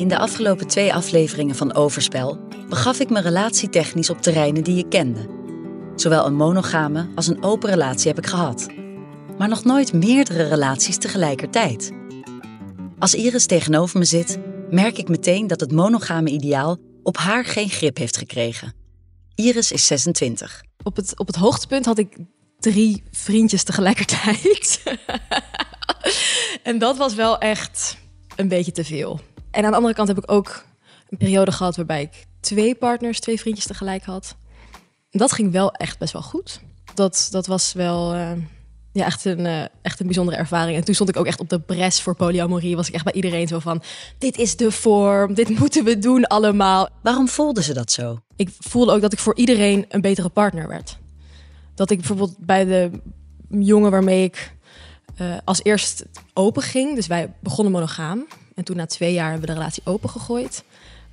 In de afgelopen twee afleveringen van Overspel begaf ik me relatietechnisch op terreinen die ik kende. Zowel een monogame als een open relatie heb ik gehad. Maar nog nooit meerdere relaties tegelijkertijd. Als Iris tegenover me zit, merk ik meteen dat het monogame ideaal op haar geen grip heeft gekregen. Iris is 26. Op het, op het hoogtepunt had ik drie vriendjes tegelijkertijd. en dat was wel echt een beetje te veel. En aan de andere kant heb ik ook een periode gehad waarbij ik twee partners, twee vriendjes tegelijk had. Dat ging wel echt best wel goed. Dat, dat was wel uh, ja, echt, een, uh, echt een bijzondere ervaring. En toen stond ik ook echt op de bres voor polyamorie. Was ik echt bij iedereen zo van: dit is de vorm, dit moeten we doen allemaal. Waarom voelden ze dat zo? Ik voelde ook dat ik voor iedereen een betere partner werd. Dat ik bijvoorbeeld bij de jongen waarmee ik uh, als eerst open ging, dus wij begonnen monogaam. En toen na twee jaar hebben we de relatie opengegooid.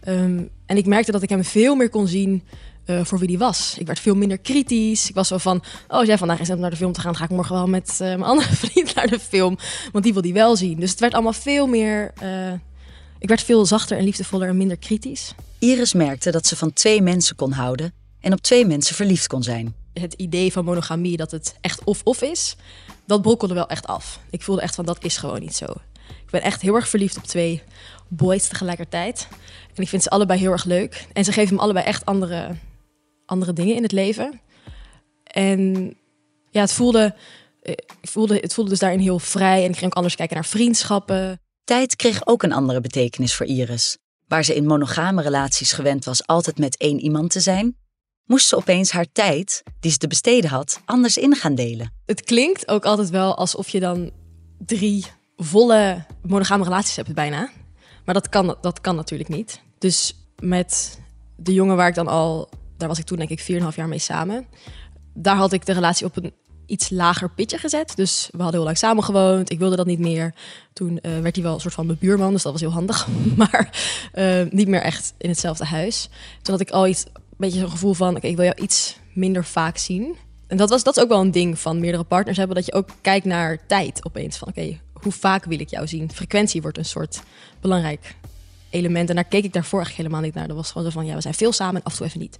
Um, en ik merkte dat ik hem veel meer kon zien uh, voor wie die was. Ik werd veel minder kritisch. Ik was zo van, oh, als jij vandaag is om naar de film te gaan, ga ik morgen wel met uh, mijn andere vriend naar de film. Want die wil die wel zien. Dus het werd allemaal veel meer... Uh, ik werd veel zachter en liefdevoller en minder kritisch. Iris merkte dat ze van twee mensen kon houden en op twee mensen verliefd kon zijn. Het idee van monogamie, dat het echt of-of is, dat brokkelde wel echt af. Ik voelde echt van, dat is gewoon niet zo. Ik ben echt heel erg verliefd op twee boys tegelijkertijd. En ik vind ze allebei heel erg leuk. En ze geven me allebei echt andere, andere dingen in het leven. En ja, het voelde, ik voelde, het voelde dus daarin heel vrij. En ik ging ook anders kijken naar vriendschappen. Tijd kreeg ook een andere betekenis voor Iris. Waar ze in monogame relaties gewend was altijd met één iemand te zijn, moest ze opeens haar tijd, die ze te besteden had, anders in gaan delen. Het klinkt ook altijd wel alsof je dan drie volle monogame relaties hebt bijna. Maar dat kan, dat kan natuurlijk niet. Dus met de jongen waar ik dan al, daar was ik toen denk ik 4,5 jaar mee samen. Daar had ik de relatie op een iets lager pitje gezet. Dus we hadden heel lang samen gewoond. Ik wilde dat niet meer. Toen uh, werd hij wel een soort van mijn buurman, dus dat was heel handig. Maar uh, niet meer echt in hetzelfde huis. Toen had ik al iets, een beetje zo'n gevoel van... oké, ik wil jou iets minder vaak zien. En dat, was, dat is ook wel een ding van meerdere partners hebben... dat je ook kijkt naar tijd opeens. Van oké, hoe vaak wil ik jou zien? Frequentie wordt een soort belangrijk element. En daar keek ik daarvoor eigenlijk helemaal niet naar. Dat was gewoon zo van, ja, we zijn veel samen en af en toe even niet.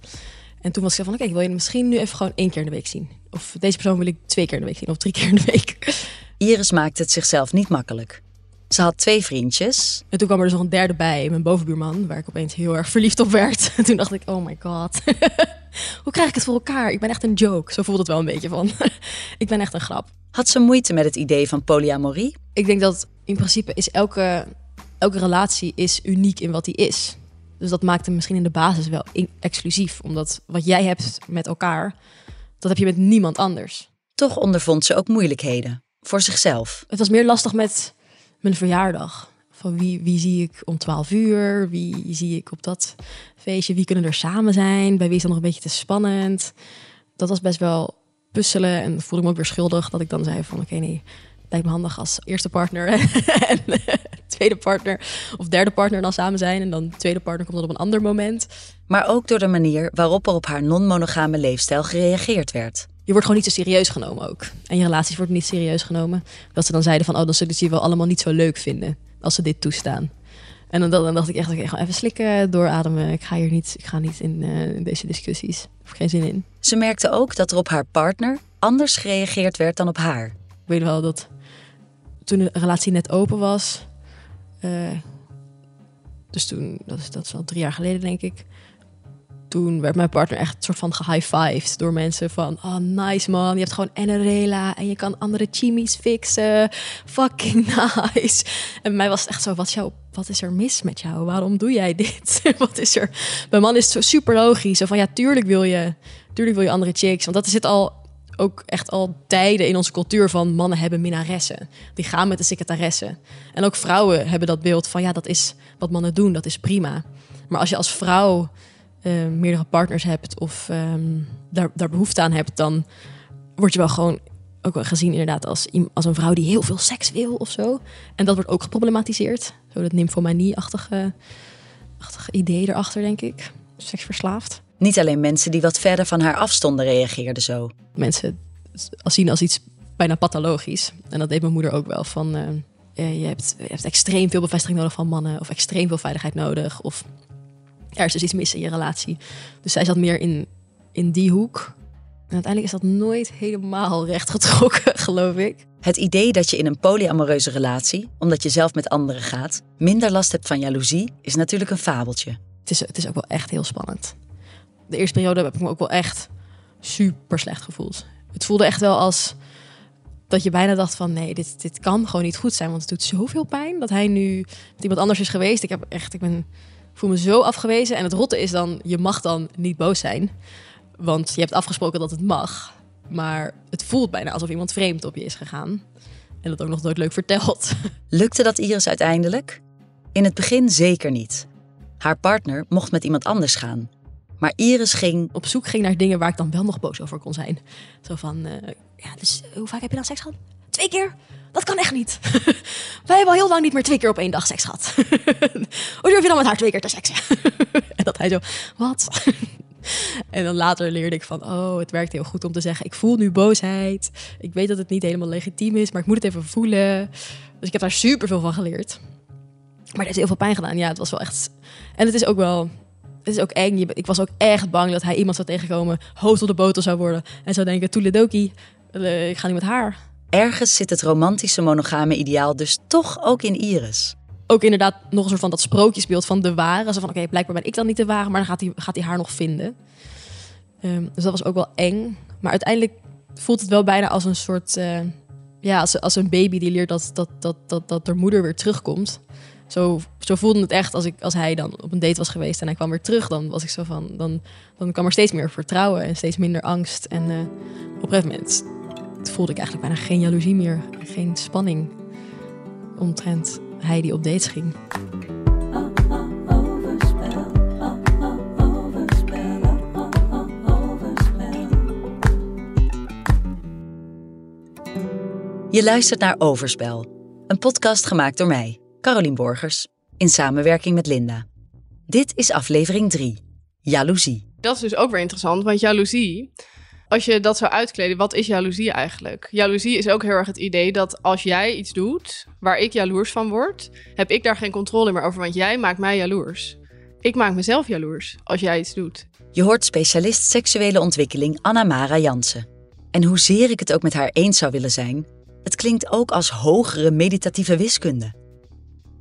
En toen was ik van, oké, okay, wil je misschien nu even gewoon één keer in de week zien? Of deze persoon wil ik twee keer in de week zien of drie keer in de week. Iris maakte het zichzelf niet makkelijk. Ze had twee vriendjes. En toen kwam er dus nog een derde bij, mijn bovenbuurman, waar ik opeens heel erg verliefd op werd. En toen dacht ik, oh my god, hoe krijg ik het voor elkaar? Ik ben echt een joke. Zo voelde het wel een beetje van. ik ben echt een grap. Had ze moeite met het idee van polyamorie? Ik denk dat in principe is elke, elke relatie is uniek in wat die is. Dus dat maakt hem misschien in de basis wel exclusief. Omdat wat jij hebt met elkaar, dat heb je met niemand anders. Toch ondervond ze ook moeilijkheden. Voor zichzelf. Het was meer lastig met mijn verjaardag. Van wie, wie zie ik om 12 uur? Wie zie ik op dat feestje? Wie kunnen er samen zijn? Bij wie is dat nog een beetje te spannend? Dat was best wel puzzelen. En voelde ik me ook weer schuldig dat ik dan zei van oké, nee, lijkt me handig als eerste partner en tweede partner of derde partner dan samen zijn. En dan tweede partner komt dan op een ander moment. Maar ook door de manier waarop er op haar non-monogame leefstijl gereageerd werd. Je wordt gewoon niet zo serieus genomen ook. En je relaties worden niet serieus genomen. Dat ze dan zeiden van, oh, dan zullen ze je wel allemaal niet zo leuk vinden als ze dit toestaan. En dan, dan dacht ik echt, okay, gewoon even slikken, doorademen. Ik ga hier niet, ik ga niet in, uh, in deze discussies. Ik heb geen zin in. Ze merkte ook dat er op haar partner anders gereageerd werd dan op haar. Ik weet wel dat toen de relatie net open was, uh, dus toen, dat is, dat is al drie jaar geleden denk ik, toen werd mijn partner echt soort van gehighfived door mensen van... Oh, nice man, je hebt gewoon en een rela en je kan andere chimies fixen. Fucking nice. En mij was het echt zo, wat, jou, wat is er mis met jou? Waarom doe jij dit? wat is er... Mijn man is het zo super logisch. Zo van, ja, tuurlijk wil je, tuurlijk wil je andere chicks. Want dat zit al ook echt al tijden in onze cultuur van mannen hebben minnaressen. Die gaan met de secretaresse. En ook vrouwen hebben dat beeld van, ja, dat is wat mannen doen, dat is prima. Maar als je als vrouw uh, meerdere partners hebt of um, daar, daar behoefte aan hebt, dan word je wel gewoon ook wel gezien inderdaad als, als een vrouw die heel veel seks wil of zo. En dat wordt ook geproblematiseerd. Zo dat nymphomanie-achtige achtige idee erachter, denk ik. Seksverslaafd. Niet alleen mensen die wat verder van haar afstonden reageerden zo. Mensen als zien als iets bijna pathologisch. En dat deed mijn moeder ook wel van... Uh, je, hebt, je hebt extreem veel bevestiging nodig van mannen, of extreem veel veiligheid nodig, of er is dus iets mis in je relatie. Dus zij zat meer in, in die hoek. En uiteindelijk is dat nooit helemaal rechtgetrokken, geloof ik. Het idee dat je in een polyamoreuze relatie, omdat je zelf met anderen gaat, minder last hebt van jaloezie, is natuurlijk een fabeltje. Het is, het is ook wel echt heel spannend. De eerste periode heb ik me ook wel echt super slecht gevoeld. Het voelde echt wel als dat je bijna dacht van nee, dit, dit kan gewoon niet goed zijn. Want het doet zoveel pijn dat hij nu met iemand anders is geweest. Ik heb echt, ik ben, voel me zo afgewezen. En het rotte is dan, je mag dan niet boos zijn. Want je hebt afgesproken dat het mag. Maar het voelt bijna alsof iemand vreemd op je is gegaan. En dat ook nog nooit leuk verteld. Lukte dat Iris uiteindelijk? In het begin zeker niet. Haar partner mocht met iemand anders gaan. Maar Iris ging op zoek ging naar dingen waar ik dan wel nog boos over kon zijn. Zo van, uh, ja, dus hoe vaak heb je dan seks gehad? Twee keer? Dat kan echt niet. Wij hebben al heel lang niet meer twee keer op één dag seks gehad. hoe durf je dan met haar twee keer te seksen? en dat hij zo, wat? en dan later leerde ik van, oh, het werkt heel goed om te zeggen, ik voel nu boosheid. Ik weet dat het niet helemaal legitiem is, maar ik moet het even voelen. Dus ik heb daar super veel van geleerd. Maar het heeft heel veel pijn gedaan. Ja, het was wel echt. En het is ook wel. Het is ook eng. Ik was ook echt bang dat hij iemand zou tegenkomen, hoofd op de boter zou worden en zou denken: Toeledoki, uh, ik ga niet met haar. Ergens zit het romantische monogame ideaal dus toch ook in Iris. Ook inderdaad nog een soort van dat sprookjesbeeld van de ware. Zo van, oké, blijkbaar ben ik dan niet de ware, maar dan gaat hij, gaat hij haar nog vinden. Ehm, dus dat was ook wel eng. Maar uiteindelijk voelt het wel bijna als een soort... Uh, ja, als, als een baby die leert dat, dat, dat, dat, dat de moeder weer terugkomt. Zo, zo voelde het echt als, ik, als hij dan op een date was geweest en hij kwam weer terug. Dan was ik zo van, dan, dan kwam er steeds meer vertrouwen en steeds minder angst. En uh, op een gegeven moment voelde ik eigenlijk bijna geen jaloezie meer. Geen spanning omtrent hij die op dates ging. Je luistert naar Overspel, een podcast gemaakt door mij, Carolien Borgers, in samenwerking met Linda. Dit is aflevering 3, Jaloezie. Dat is dus ook weer interessant, want jaloezie als je dat zou uitkleden, wat is jaloezie eigenlijk? Jaloezie is ook heel erg het idee dat als jij iets doet waar ik jaloers van word, heb ik daar geen controle meer over, want jij maakt mij jaloers. Ik maak mezelf jaloers als jij iets doet. Je hoort specialist seksuele ontwikkeling Anna Mara Jansen. En hoezeer ik het ook met haar eens zou willen zijn, het klinkt ook als hogere meditatieve wiskunde.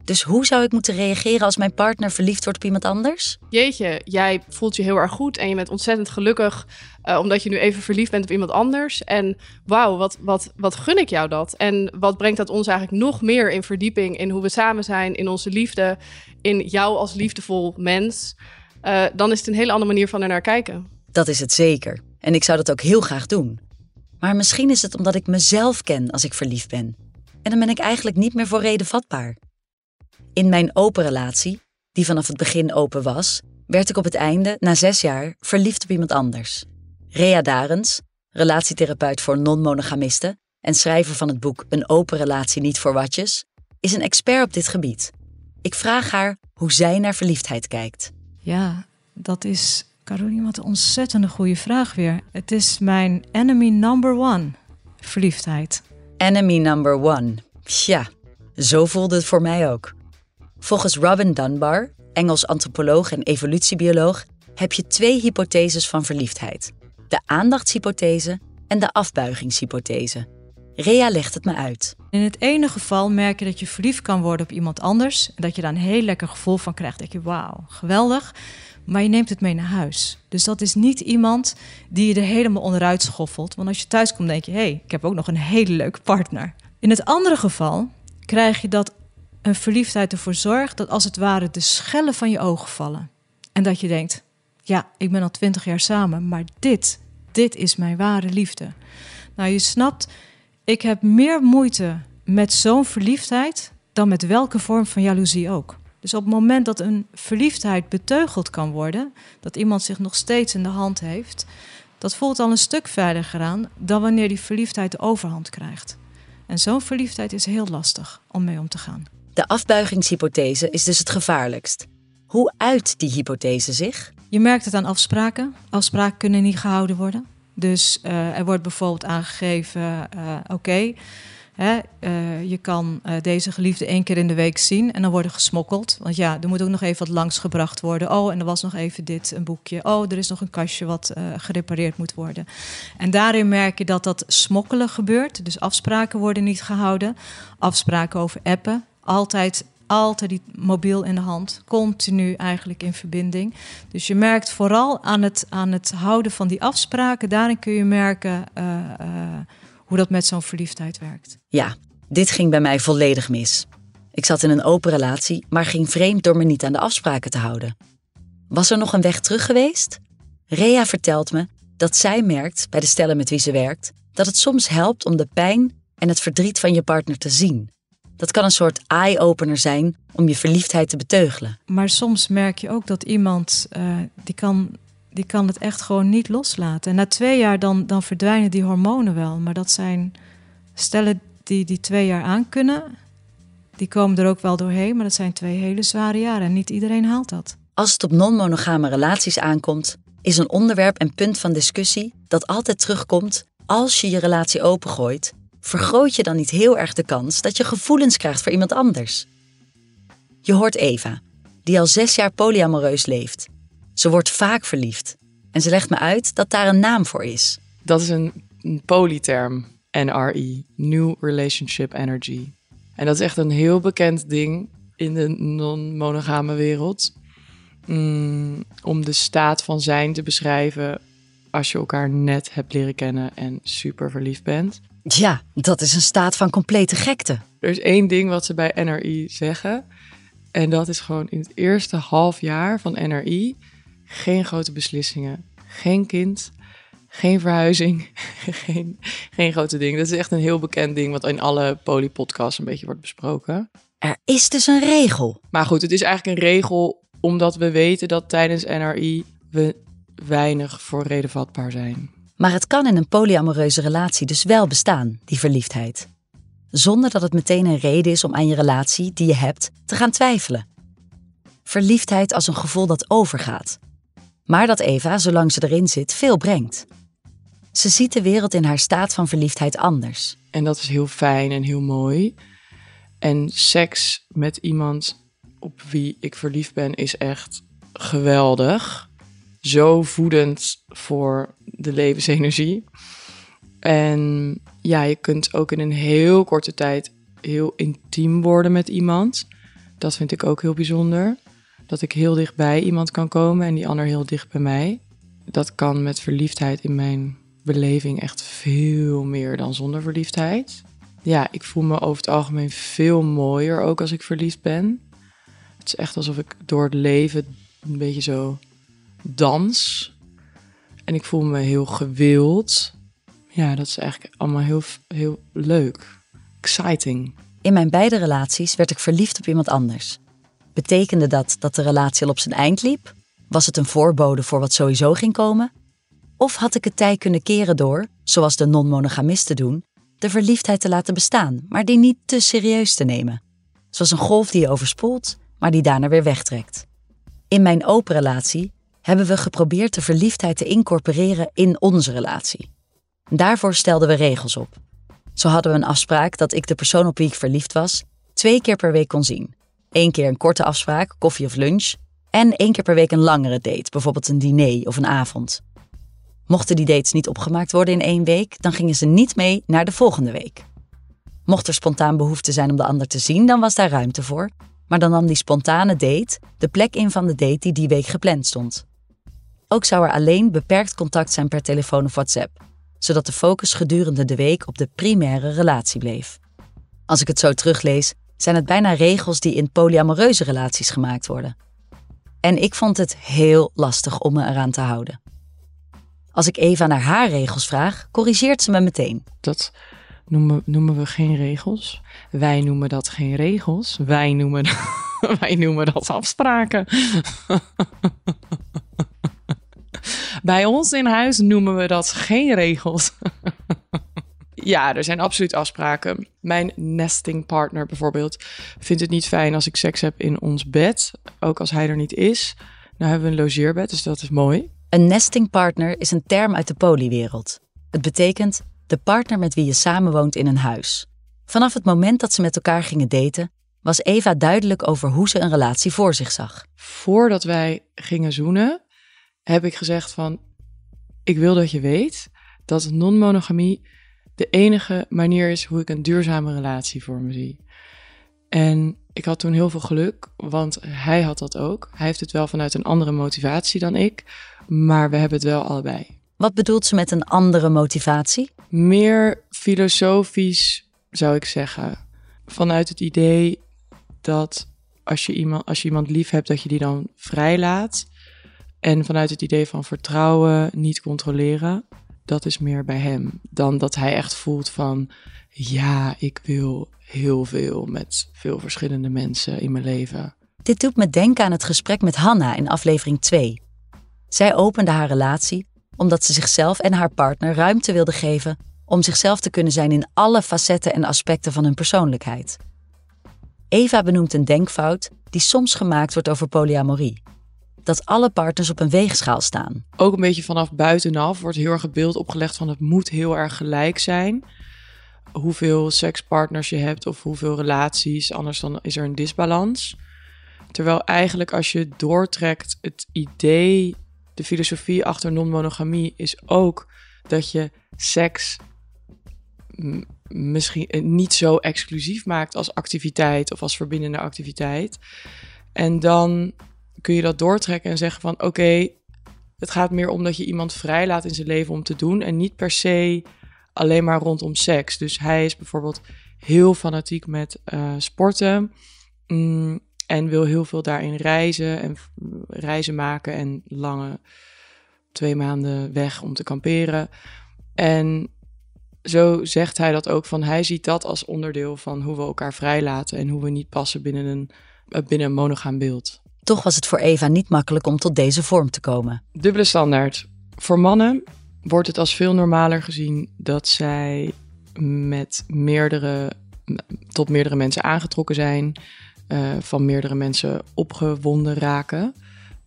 Dus hoe zou ik moeten reageren als mijn partner verliefd wordt op iemand anders? Jeetje, jij voelt je heel erg goed en je bent ontzettend gelukkig uh, omdat je nu even verliefd bent op iemand anders. En wauw, wat, wat, wat gun ik jou dat? En wat brengt dat ons eigenlijk nog meer in verdieping in hoe we samen zijn, in onze liefde, in jou als liefdevol mens? Uh, dan is het een hele andere manier van er naar kijken. Dat is het zeker. En ik zou dat ook heel graag doen. Maar misschien is het omdat ik mezelf ken als ik verliefd ben. En dan ben ik eigenlijk niet meer voor reden vatbaar. In mijn open relatie, die vanaf het begin open was, werd ik op het einde, na zes jaar, verliefd op iemand anders. Rea Darens, relatietherapeut voor non-monogamisten en schrijver van het boek Een open relatie niet voor watjes, is een expert op dit gebied. Ik vraag haar hoe zij naar verliefdheid kijkt. Ja, dat is, Caroline, wat een ontzettende goede vraag weer. Het is mijn enemy number one, verliefdheid. Enemy number one. Ja, zo voelde het voor mij ook. Volgens Robin Dunbar, Engels antropoloog en evolutiebioloog, heb je twee hypotheses van verliefdheid: de aandachtshypothese en de afbuigingshypothese. Rea legt het me uit. In het ene geval merk je dat je verliefd kan worden op iemand anders en dat je daar een heel lekker gevoel van krijgt. Dat je, wauw, geweldig. Maar je neemt het mee naar huis. Dus dat is niet iemand die je er helemaal onderuit schoffelt. Want als je thuis komt, denk je: hé, hey, ik heb ook nog een hele leuke partner. In het andere geval krijg je dat een verliefdheid ervoor zorgt dat als het ware de schellen van je ogen vallen. En dat je denkt, ja, ik ben al twintig jaar samen, maar dit, dit is mijn ware liefde. Nou, je snapt, ik heb meer moeite met zo'n verliefdheid dan met welke vorm van jaloezie ook. Dus op het moment dat een verliefdheid beteugeld kan worden, dat iemand zich nog steeds in de hand heeft, dat voelt al een stuk verder aan dan wanneer die verliefdheid de overhand krijgt. En zo'n verliefdheid is heel lastig om mee om te gaan. De afbuigingshypothese is dus het gevaarlijkst. Hoe uit die hypothese zich? Je merkt het aan afspraken. Afspraken kunnen niet gehouden worden. Dus uh, er wordt bijvoorbeeld aangegeven: uh, oké, uh, je kan deze geliefde één keer in de week zien en dan worden gesmokkeld. Want ja, er moet ook nog even wat langsgebracht worden. Oh, en er was nog even dit, een boekje. Oh, er is nog een kastje wat gerepareerd moet worden. En daarin merk je dat dat smokkelen gebeurt. Dus afspraken worden niet gehouden. Afspraken over appen. Altijd altijd die mobiel in de hand, continu eigenlijk in verbinding. Dus je merkt vooral aan het, aan het houden van die afspraken, daarin kun je merken uh, uh, hoe dat met zo'n verliefdheid werkt. Ja, dit ging bij mij volledig mis. Ik zat in een open relatie, maar ging vreemd door me niet aan de afspraken te houden. Was er nog een weg terug geweest? Rea vertelt me dat zij merkt bij de stellen met wie ze werkt dat het soms helpt om de pijn en het verdriet van je partner te zien. Dat kan een soort eye-opener zijn om je verliefdheid te beteugelen. Maar soms merk je ook dat iemand uh, die kan, die kan het echt gewoon niet loslaten. En na twee jaar dan, dan verdwijnen die hormonen wel. Maar dat zijn stellen die die twee jaar aan kunnen. Die komen er ook wel doorheen, maar dat zijn twee hele zware jaren en niet iedereen haalt dat. Als het op non-monogame relaties aankomt, is een onderwerp en punt van discussie dat altijd terugkomt als je je relatie opengooit vergroot je dan niet heel erg de kans dat je gevoelens krijgt voor iemand anders? Je hoort Eva, die al zes jaar polyamoreus leeft. Ze wordt vaak verliefd en ze legt me uit dat daar een naam voor is. Dat is een, een polyterm, NRE, New Relationship Energy. En dat is echt een heel bekend ding in de non-monogame wereld. Mm, om de staat van zijn te beschrijven als je elkaar net hebt leren kennen en super verliefd bent. Ja, dat is een staat van complete gekte. Er is één ding wat ze bij NRI zeggen. En dat is gewoon in het eerste half jaar van NRI geen grote beslissingen. Geen kind, geen verhuizing, geen, geen grote ding. Dat is echt een heel bekend ding wat in alle polypodcasts een beetje wordt besproken. Er is dus een regel. Maar goed, het is eigenlijk een regel omdat we weten dat tijdens NRI we weinig voor reden vatbaar zijn. Maar het kan in een polyamoreuze relatie dus wel bestaan, die verliefdheid. Zonder dat het meteen een reden is om aan je relatie die je hebt te gaan twijfelen. Verliefdheid als een gevoel dat overgaat. Maar dat Eva, zolang ze erin zit, veel brengt. Ze ziet de wereld in haar staat van verliefdheid anders. En dat is heel fijn en heel mooi. En seks met iemand op wie ik verliefd ben is echt geweldig zo voedend voor de levensenergie. En ja, je kunt ook in een heel korte tijd heel intiem worden met iemand. Dat vind ik ook heel bijzonder. Dat ik heel dicht bij iemand kan komen en die ander heel dicht bij mij. Dat kan met verliefdheid in mijn beleving echt veel meer dan zonder verliefdheid. Ja, ik voel me over het algemeen veel mooier ook als ik verliefd ben. Het is echt alsof ik door het leven een beetje zo dans. En ik voel me heel gewild. Ja, dat is eigenlijk allemaal heel, heel leuk. Exciting. In mijn beide relaties werd ik verliefd op iemand anders. Betekende dat dat de relatie al op zijn eind liep? Was het een voorbode voor wat sowieso ging komen? Of had ik het tij kunnen keren door, zoals de non-monogamisten doen, de verliefdheid te laten bestaan, maar die niet te serieus te nemen? Zoals een golf die je overspoelt, maar die daarna weer wegtrekt. In mijn open relatie hebben we geprobeerd de verliefdheid te incorporeren in onze relatie. Daarvoor stelden we regels op. Zo hadden we een afspraak dat ik de persoon op wie ik verliefd was twee keer per week kon zien. Eén keer een korte afspraak, koffie of lunch, en één keer per week een langere date, bijvoorbeeld een diner of een avond. Mochten die dates niet opgemaakt worden in één week, dan gingen ze niet mee naar de volgende week. Mocht er spontaan behoefte zijn om de ander te zien, dan was daar ruimte voor. Maar dan nam die spontane date de plek in van de date die die week gepland stond. Ook zou er alleen beperkt contact zijn per telefoon of WhatsApp, zodat de focus gedurende de week op de primaire relatie bleef. Als ik het zo teruglees, zijn het bijna regels die in polyamoreuze relaties gemaakt worden. En ik vond het heel lastig om me eraan te houden. Als ik Eva naar haar regels vraag, corrigeert ze me meteen. Dat noemen, noemen we geen regels. Wij noemen dat geen regels. Wij noemen, wij noemen dat afspraken. Bij ons in huis noemen we dat geen regels. ja, er zijn absoluut afspraken. Mijn nesting partner bijvoorbeeld vindt het niet fijn als ik seks heb in ons bed, ook als hij er niet is. Nou hebben we een logeerbed, dus dat is mooi. Een nesting partner is een term uit de polywereld. Het betekent de partner met wie je samenwoont in een huis. Vanaf het moment dat ze met elkaar gingen daten, was Eva duidelijk over hoe ze een relatie voor zich zag. Voordat wij gingen zoenen, heb ik gezegd van, ik wil dat je weet dat non-monogamie de enige manier is hoe ik een duurzame relatie voor me zie. En ik had toen heel veel geluk, want hij had dat ook. Hij heeft het wel vanuit een andere motivatie dan ik, maar we hebben het wel allebei. Wat bedoelt ze met een andere motivatie? Meer filosofisch zou ik zeggen. Vanuit het idee dat als je iemand, als je iemand lief hebt, dat je die dan vrijlaat. En vanuit het idee van vertrouwen, niet controleren. Dat is meer bij hem dan dat hij echt voelt van ja, ik wil heel veel met veel verschillende mensen in mijn leven. Dit doet me denken aan het gesprek met Hanna in aflevering 2. Zij opende haar relatie omdat ze zichzelf en haar partner ruimte wilde geven om zichzelf te kunnen zijn in alle facetten en aspecten van hun persoonlijkheid. Eva benoemt een denkfout die soms gemaakt wordt over polyamorie. Dat alle partners op een weegschaal staan. Ook een beetje vanaf buitenaf wordt heel erg het beeld opgelegd van het moet heel erg gelijk zijn. Hoeveel sekspartners je hebt of hoeveel relaties, anders dan is er een disbalans. Terwijl eigenlijk als je doortrekt het idee, de filosofie achter non-monogamie is ook dat je seks misschien eh, niet zo exclusief maakt als activiteit of als verbindende activiteit. En dan kun je dat doortrekken en zeggen van oké, het gaat meer om dat je iemand vrijlaat in zijn leven om te doen en niet per se alleen maar rondom seks. Dus hij is bijvoorbeeld heel fanatiek met uh, sporten mm, en wil heel veel daarin reizen en reizen maken en lange twee maanden weg om te kamperen. En zo zegt hij dat ook van hij ziet dat als onderdeel van hoe we elkaar vrijlaten en hoe we niet passen binnen een, eh, binnen een monogaam beeld. Toch was het voor Eva niet makkelijk om tot deze vorm te komen. Dubbele standaard. Voor mannen wordt het als veel normaler gezien dat zij met meerdere, tot meerdere mensen aangetrokken zijn, uh, van meerdere mensen opgewonden raken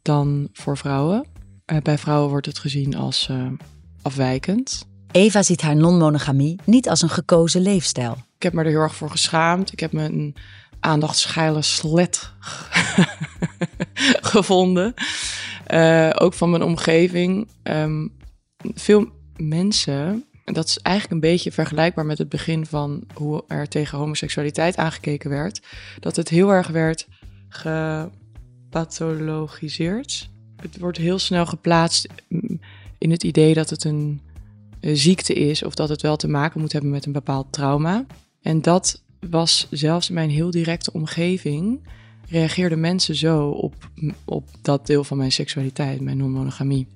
dan voor vrouwen. Uh, bij vrouwen wordt het gezien als uh, afwijkend. Eva ziet haar non-monogamie niet als een gekozen leefstijl. Ik heb me er heel erg voor geschaamd. Ik heb me een aandachtsgeile slet gevonden. Uh, ook van mijn omgeving. Um, veel mensen, dat is eigenlijk een beetje vergelijkbaar met het begin van hoe er tegen homoseksualiteit aangekeken werd. Dat het heel erg werd gepathologiseerd. Het wordt heel snel geplaatst in het idee dat het een eh, ziekte is of dat het wel te maken moet hebben met een bepaald trauma. En dat was zelfs in mijn heel directe omgeving, reageerden mensen zo op, op dat deel van mijn seksualiteit, mijn non-monogamie.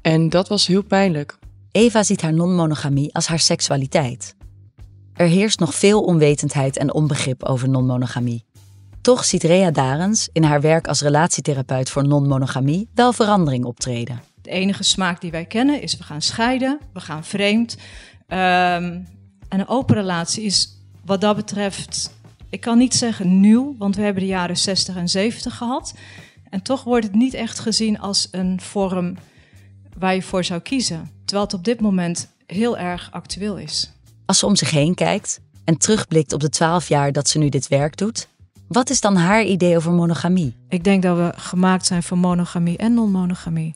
En dat was heel pijnlijk. Eva ziet haar non-monogamie als haar seksualiteit. Er heerst nog veel onwetendheid en onbegrip over non-monogamie. Toch ziet Rea Darens in haar werk als relatietherapeut voor non-monogamie wel verandering optreden. De enige smaak die wij kennen is we gaan scheiden, we gaan vreemd. Um, en een open relatie is wat dat betreft, ik kan niet zeggen nieuw, want we hebben de jaren 60 en 70 gehad. En toch wordt het niet echt gezien als een vorm waar je voor zou kiezen. Terwijl het op dit moment heel erg actueel is. Als ze om zich heen kijkt en terugblikt op de twaalf jaar dat ze nu dit werk doet, wat is dan haar idee over monogamie? Ik denk dat we gemaakt zijn voor monogamie en non-monogamie.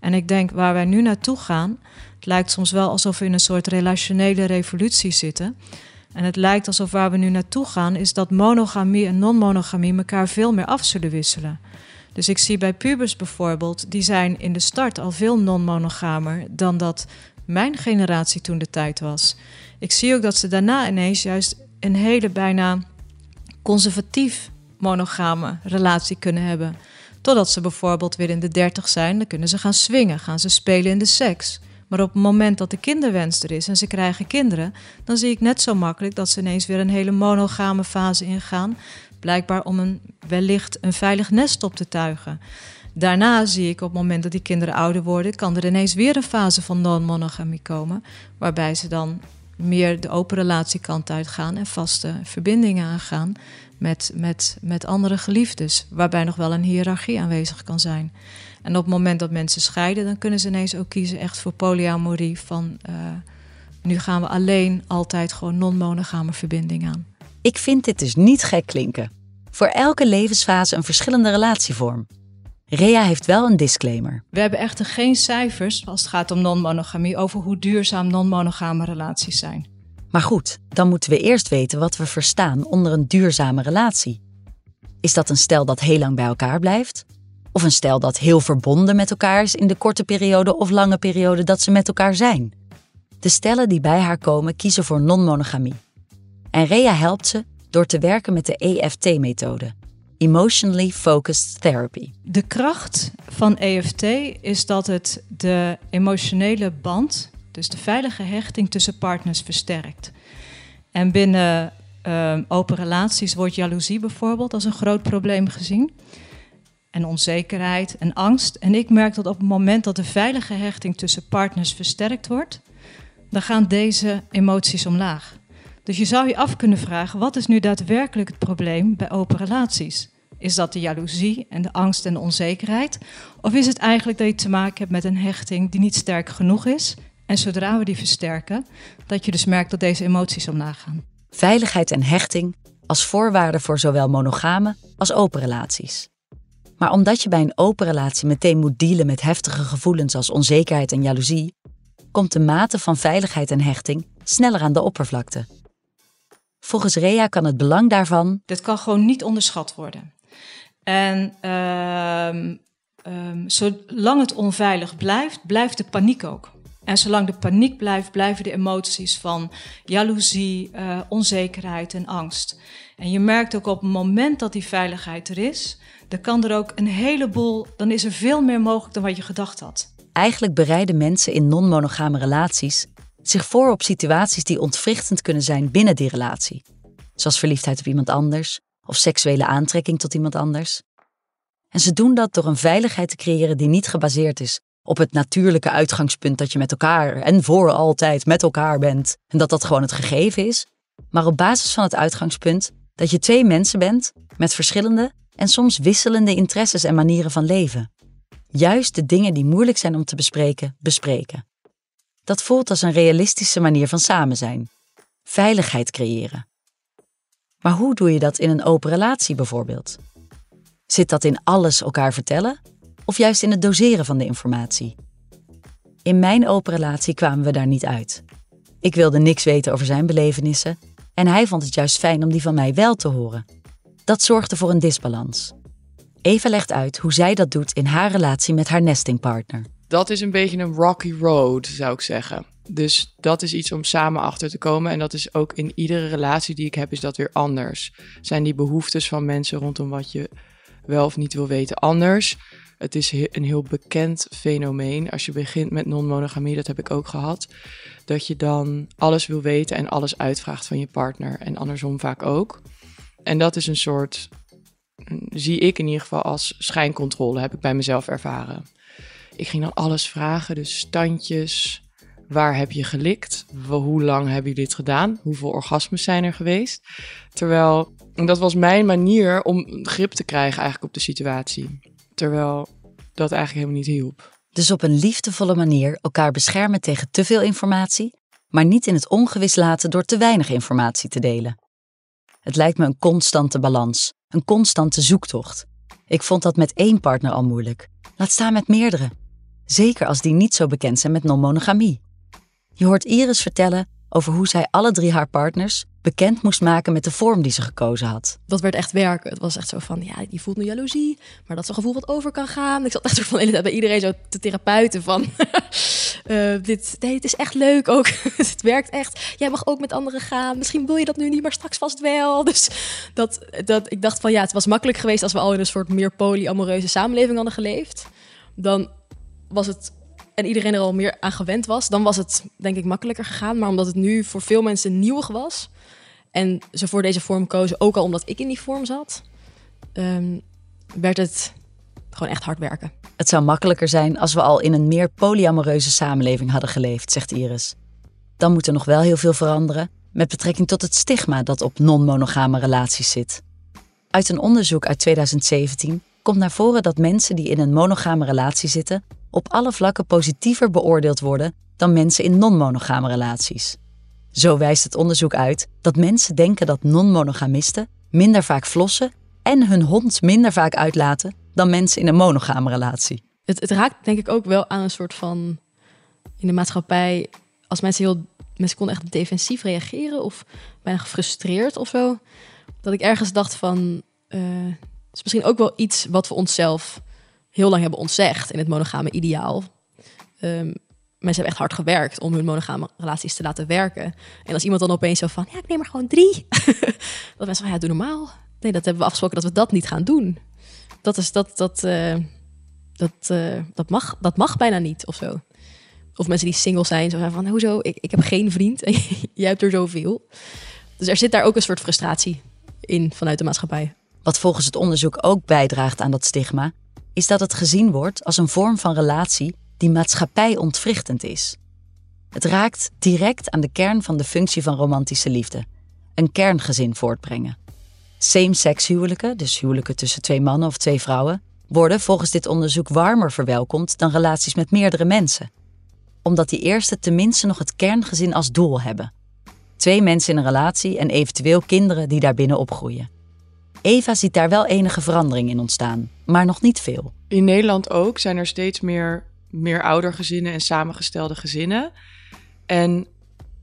En ik denk waar wij nu naartoe gaan, het lijkt soms wel alsof we in een soort relationele revolutie zitten. En het lijkt alsof waar we nu naartoe gaan, is dat monogamie en non-monogamie elkaar veel meer af zullen wisselen. Dus ik zie bij pubers bijvoorbeeld, die zijn in de start al veel non-monogamer dan dat mijn generatie toen de tijd was. Ik zie ook dat ze daarna ineens juist een hele bijna conservatief monogame relatie kunnen hebben. Totdat ze bijvoorbeeld weer in de dertig zijn, dan kunnen ze gaan swingen, gaan ze spelen in de seks. Maar op het moment dat de kinderwens er is en ze krijgen kinderen, dan zie ik net zo makkelijk dat ze ineens weer een hele monogame fase ingaan. Blijkbaar om een, wellicht een veilig nest op te tuigen. Daarna zie ik op het moment dat die kinderen ouder worden, kan er ineens weer een fase van non-monogamie komen. Waarbij ze dan meer de open relatiekant uitgaan en vaste verbindingen aangaan met, met, met andere geliefdes. Waarbij nog wel een hiërarchie aanwezig kan zijn. En op het moment dat mensen scheiden, dan kunnen ze ineens ook kiezen echt voor polyamorie van uh, Nu gaan we alleen altijd gewoon non-monogame verbinding aan. Ik vind dit dus niet gek klinken. Voor elke levensfase een verschillende relatievorm. Rea heeft wel een disclaimer. We hebben echter geen cijfers als het gaat om non-monogamie over hoe duurzaam non-monogame relaties zijn. Maar goed, dan moeten we eerst weten wat we verstaan onder een duurzame relatie. Is dat een stel dat heel lang bij elkaar blijft? Of een stel dat heel verbonden met elkaar is in de korte periode of lange periode dat ze met elkaar zijn? De stellen die bij haar komen kiezen voor non-monogamie. En Rea helpt ze door te werken met de EFT-methode, Emotionally Focused Therapy. De kracht van EFT is dat het de emotionele band, dus de veilige hechting tussen partners, versterkt. En binnen um, open relaties wordt jaloezie bijvoorbeeld als een groot probleem gezien. En onzekerheid en angst. En ik merk dat op het moment dat de veilige hechting tussen partners versterkt wordt, dan gaan deze emoties omlaag. Dus je zou je af kunnen vragen: wat is nu daadwerkelijk het probleem bij open relaties? Is dat de jaloezie en de angst en de onzekerheid? Of is het eigenlijk dat je te maken hebt met een hechting die niet sterk genoeg is? En zodra we die versterken, dat je dus merkt dat deze emoties omlaag gaan. Veiligheid en hechting als voorwaarde voor zowel monogame als open relaties. Maar omdat je bij een open relatie meteen moet dealen met heftige gevoelens als onzekerheid en jaloezie, komt de mate van veiligheid en hechting sneller aan de oppervlakte. Volgens Rea kan het belang daarvan. Dit kan gewoon niet onderschat worden. En uh, um, zolang het onveilig blijft, blijft de paniek ook. En zolang de paniek blijft, blijven de emoties van jaloezie, uh, onzekerheid en angst. En je merkt ook op het moment dat die veiligheid er is, dan kan er ook een heleboel, dan is er veel meer mogelijk dan wat je gedacht had. Eigenlijk bereiden mensen in non-monogame relaties zich voor op situaties die ontwrichtend kunnen zijn binnen die relatie. Zoals verliefdheid op iemand anders of seksuele aantrekking tot iemand anders. En ze doen dat door een veiligheid te creëren die niet gebaseerd is op het natuurlijke uitgangspunt dat je met elkaar en voor altijd met elkaar bent en dat dat gewoon het gegeven is, maar op basis van het uitgangspunt dat je twee mensen bent met verschillende en soms wisselende interesses en manieren van leven. Juist de dingen die moeilijk zijn om te bespreken, bespreken. Dat voelt als een realistische manier van samen zijn. Veiligheid creëren. Maar hoe doe je dat in een open relatie bijvoorbeeld? Zit dat in alles elkaar vertellen of juist in het doseren van de informatie? In mijn open relatie kwamen we daar niet uit. Ik wilde niks weten over zijn belevenissen en hij vond het juist fijn om die van mij wel te horen. Dat zorgde voor een disbalans. Eva legt uit hoe zij dat doet in haar relatie met haar nestingpartner. Dat is een beetje een rocky road, zou ik zeggen. Dus dat is iets om samen achter te komen. En dat is ook in iedere relatie die ik heb, is dat weer anders. Zijn die behoeftes van mensen rondom wat je wel of niet wil weten anders? Het is een heel bekend fenomeen. Als je begint met non-monogamie, dat heb ik ook gehad. Dat je dan alles wil weten en alles uitvraagt van je partner. En andersom vaak ook. En dat is een soort, zie ik in ieder geval als schijncontrole, heb ik bij mezelf ervaren. Ik ging dan alles vragen, dus standjes. Waar heb je gelikt? Hoe lang hebben jullie dit gedaan? Hoeveel orgasmes zijn er geweest? Terwijl, dat was mijn manier om grip te krijgen eigenlijk op de situatie. Terwijl dat eigenlijk helemaal niet hielp. Dus op een liefdevolle manier elkaar beschermen tegen te veel informatie, maar niet in het ongewis laten door te weinig informatie te delen. Het lijkt me een constante balans, een constante zoektocht. Ik vond dat met één partner al moeilijk. Laat staan met meerdere. Zeker als die niet zo bekend zijn met non-monogamie. Je hoort Iris vertellen over hoe zij alle drie haar partners bekend moest maken met de vorm die ze gekozen had. Dat werd echt werken. Het was echt zo van, ja, die voelt nu jaloezie, maar dat is een gevoel wat over kan gaan. Ik zat echt van de hele tijd bij iedereen zo te therapeuten van, uh, dit, nee, het is echt leuk ook. het werkt echt. Jij mag ook met anderen gaan. Misschien wil je dat nu niet, maar straks vast wel. Dus dat, dat, ik dacht van, ja, het was makkelijk geweest als we al in een soort meer polyamoreuze samenleving hadden geleefd. Dan was het en iedereen er al meer aan gewend was, dan was het denk ik makkelijker gegaan. Maar omdat het nu voor veel mensen nieuwig was en ze voor deze vorm kozen, ook al omdat ik in die vorm zat, um, werd het gewoon echt hard werken. Het zou makkelijker zijn als we al in een meer polyamoreuze samenleving hadden geleefd, zegt Iris. Dan moet er nog wel heel veel veranderen met betrekking tot het stigma dat op non-monogame relaties zit. Uit een onderzoek uit 2017 komt naar voren dat mensen die in een monogame relatie zitten op alle vlakken positiever beoordeeld worden dan mensen in non-monogame relaties. Zo wijst het onderzoek uit dat mensen denken dat non-monogamisten minder vaak flossen en hun hond minder vaak uitlaten dan mensen in een monogame relatie. Het, het raakt denk ik ook wel aan een soort van in de maatschappij als mensen heel mensen konden echt defensief reageren of bijna gefrustreerd of zo. Dat ik ergens dacht van eh, het is misschien ook wel iets wat we onszelf heel lang hebben ontzegd in het monogame ideaal. Um, mensen hebben echt hard gewerkt om hun monogame relaties te laten werken. En als iemand dan opeens zo van, ja, ik neem er gewoon drie. dat mensen van, ja, doe normaal. Nee, dat hebben we afgesproken dat we dat niet gaan doen. Dat is dat, dat, uh, dat, uh, dat, mag, dat mag bijna niet of zo. Of mensen die single zijn, zo van, hoezo, ik, ik heb geen vriend en jij hebt er zoveel. Dus er zit daar ook een soort frustratie in vanuit de maatschappij. Wat volgens het onderzoek ook bijdraagt aan dat stigma, is dat het gezien wordt als een vorm van relatie die maatschappij ontwrichtend is. Het raakt direct aan de kern van de functie van romantische liefde: een kerngezin voortbrengen. Same-sex huwelijken, dus huwelijken tussen twee mannen of twee vrouwen, worden volgens dit onderzoek warmer verwelkomd dan relaties met meerdere mensen. Omdat die eerste tenminste nog het kerngezin als doel hebben. Twee mensen in een relatie en eventueel kinderen die daarbinnen opgroeien. Eva ziet daar wel enige verandering in ontstaan, maar nog niet veel. In Nederland ook zijn er steeds meer, meer oudergezinnen en samengestelde gezinnen. En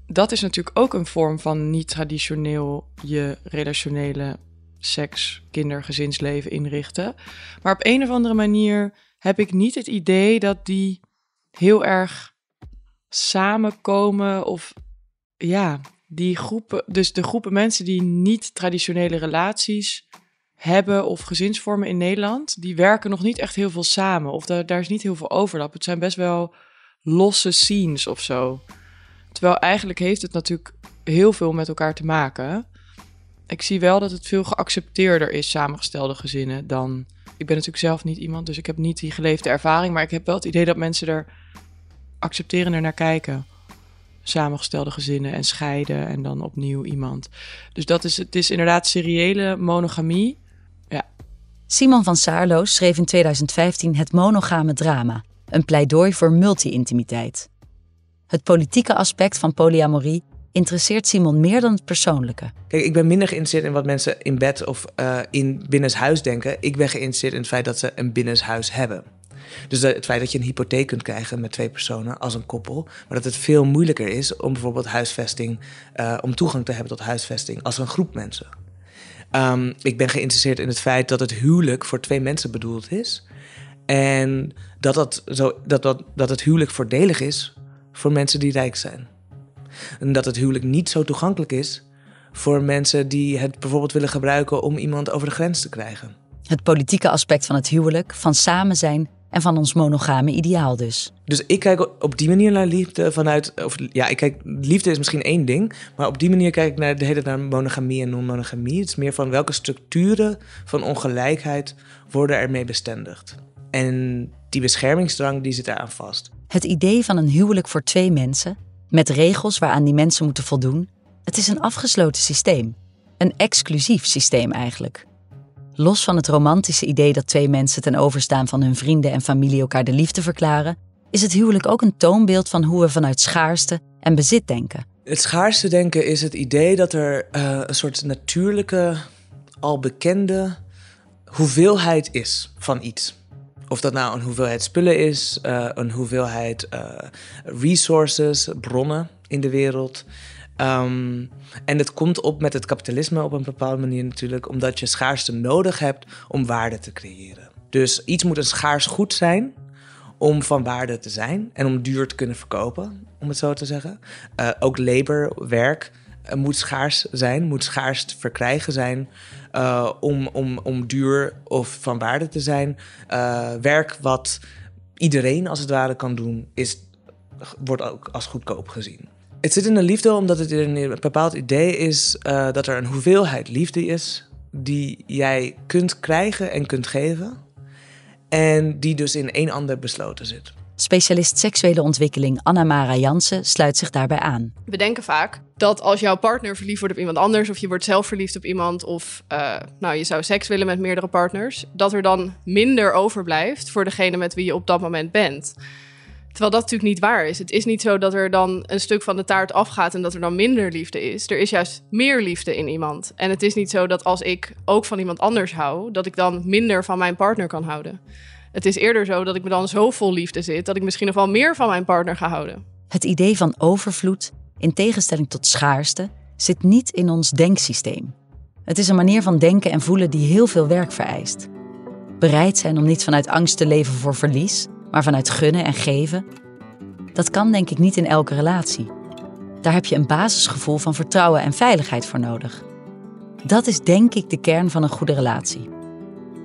dat is natuurlijk ook een vorm van niet traditioneel je relationele seks, kinder, gezinsleven inrichten. Maar op een of andere manier heb ik niet het idee dat die heel erg samenkomen of ja, die groepen, dus de groepen mensen die niet traditionele relaties hebben of gezinsvormen in Nederland, die werken nog niet echt heel veel samen. Of daar, is niet heel veel overlap. Het zijn best wel losse scenes of zo. Terwijl eigenlijk heeft het natuurlijk heel veel met elkaar te maken. Ik zie wel dat het veel geaccepteerder is, samengestelde gezinnen, dan... Ik ben natuurlijk zelf niet iemand, dus ik heb niet die geleefde ervaring. Maar ik heb wel het idee dat mensen er accepterender naar kijken samengestelde gezinnen en scheiden en dan opnieuw iemand. Dus dat is, het is inderdaad seriële monogamie. Simon van Saarlo schreef in 2015 het monogame drama, een pleidooi voor multi-intimiteit. Het politieke aspect van polyamorie interesseert Simon meer dan het persoonlijke. Kijk, ik ben minder geïnteresseerd in wat mensen in bed of uh, in binnenshuis denken. Ik ben geïnteresseerd in het feit dat ze een binnenshuis hebben. Dus het feit dat je een hypotheek kunt krijgen met twee personen als een koppel, maar dat het veel moeilijker is om bijvoorbeeld huisvesting, uh, om toegang te hebben tot huisvesting als een groep mensen. Um, ik ben geïnteresseerd in het feit dat het huwelijk voor twee mensen bedoeld is. En dat, dat, zo, dat, dat, dat het huwelijk voordelig is voor mensen die rijk zijn. En dat het huwelijk niet zo toegankelijk is voor mensen die het bijvoorbeeld willen gebruiken om iemand over de grens te krijgen. Het politieke aspect van het huwelijk, van samen zijn en van ons monogame ideaal dus. Dus ik kijk op die manier naar liefde vanuit... Of, ja, ik kijk, liefde is misschien één ding... maar op die manier kijk ik naar, de hele naar monogamie en non-monogamie. Het is meer van welke structuren van ongelijkheid worden ermee bestendigd. En die beschermingsdrang die zit eraan vast. Het idee van een huwelijk voor twee mensen... met regels waaraan die mensen moeten voldoen... het is een afgesloten systeem. Een exclusief systeem eigenlijk. Los van het romantische idee dat twee mensen ten overstaan van hun vrienden en familie elkaar de liefde verklaren, is het huwelijk ook een toonbeeld van hoe we vanuit schaarste en bezit denken. Het schaarste denken is het idee dat er uh, een soort natuurlijke, al bekende hoeveelheid is van iets. Of dat nou een hoeveelheid spullen is, uh, een hoeveelheid uh, resources, bronnen in de wereld. Um, en het komt op met het kapitalisme op een bepaalde manier natuurlijk, omdat je schaarste nodig hebt om waarde te creëren. Dus iets moet een schaars goed zijn om van waarde te zijn en om duur te kunnen verkopen, om het zo te zeggen. Uh, ook labor, werk, uh, moet schaars zijn, moet schaars te verkrijgen zijn uh, om, om, om duur of van waarde te zijn. werk wat iedereen als het ware kan doen, is, wordt ook als goedkoop gezien. Het zit in de liefde omdat het een bepaald idee is uh, dat er een hoeveelheid liefde is die jij kunt krijgen en kunt geven. En die dus in één ander besloten zit. Specialist seksuele ontwikkeling Anna-Mara Jansen sluit zich daarbij aan. We denken vaak dat als jouw partner verliefd wordt op iemand anders... of je wordt zelf verliefd op iemand... of uh, nou, je zou seks willen met meerdere partners... dat er dan minder overblijft voor degene met wie je op dat moment bent. Terwijl dat natuurlijk niet waar is. Het is niet zo dat er dan een stuk van de taart afgaat en dat er dan minder liefde is. Er is juist meer liefde in iemand. En het is niet zo dat als ik ook van iemand anders hou, dat ik dan minder van mijn partner kan houden. Het is eerder zo dat ik me dan zo vol liefde zit dat ik misschien nog wel meer van mijn partner ga houden. Het idee van overvloed, in tegenstelling tot schaarste, zit niet in ons denksysteem. Het is een manier van denken en voelen die heel veel werk vereist. Bereid zijn om niet vanuit angst te leven voor verlies, maar vanuit gunnen en geven. Dat kan denk ik niet in elke relatie. Daar heb je een basisgevoel van vertrouwen en veiligheid voor nodig. Dat is denk ik de kern van een goede relatie.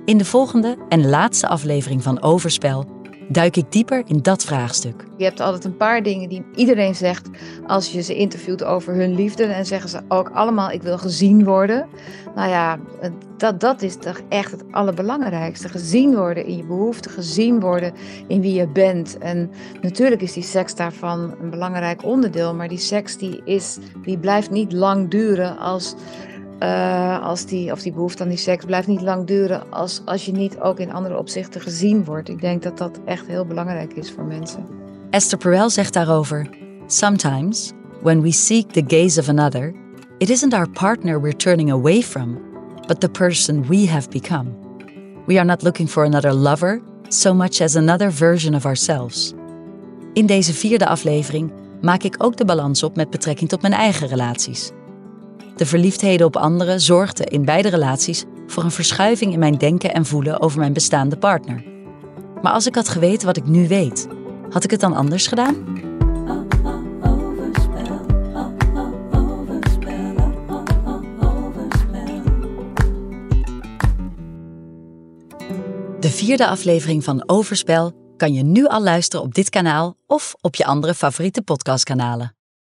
In de volgende en laatste aflevering van Overspel duik ik dieper in dat vraagstuk. Je hebt altijd een paar dingen die iedereen zegt als je ze interviewt over hun liefde. En zeggen ze ook allemaal: Ik wil gezien worden. Nou ja, dat, dat is toch echt het allerbelangrijkste. Gezien worden in je behoeften, gezien worden in wie je bent. En natuurlijk is die seks daarvan een belangrijk onderdeel. Maar die seks die is, die blijft niet lang duren als uh, als die, of die behoefte aan die seks blijft niet lang duren als, als je niet ook in andere opzichten gezien wordt. Ik denk dat dat echt heel belangrijk is voor mensen. Esther Perel zegt daarover: Sometimes, when we seek the gaze of another, it isn't our partner we're turning away from, but the person we have become. We are not looking for another lover so much as another version of ourselves. In deze vierde aflevering maak ik ook de balans op met betrekking tot mijn eigen relaties. De verliefdheden op anderen zorgden in beide relaties voor een verschuiving in mijn denken en voelen over mijn bestaande partner. Maar als ik had geweten wat ik nu weet, had ik het dan anders gedaan? De vierde aflevering van Overspel kan je nu al luisteren op dit kanaal of op je andere favoriete podcastkanalen.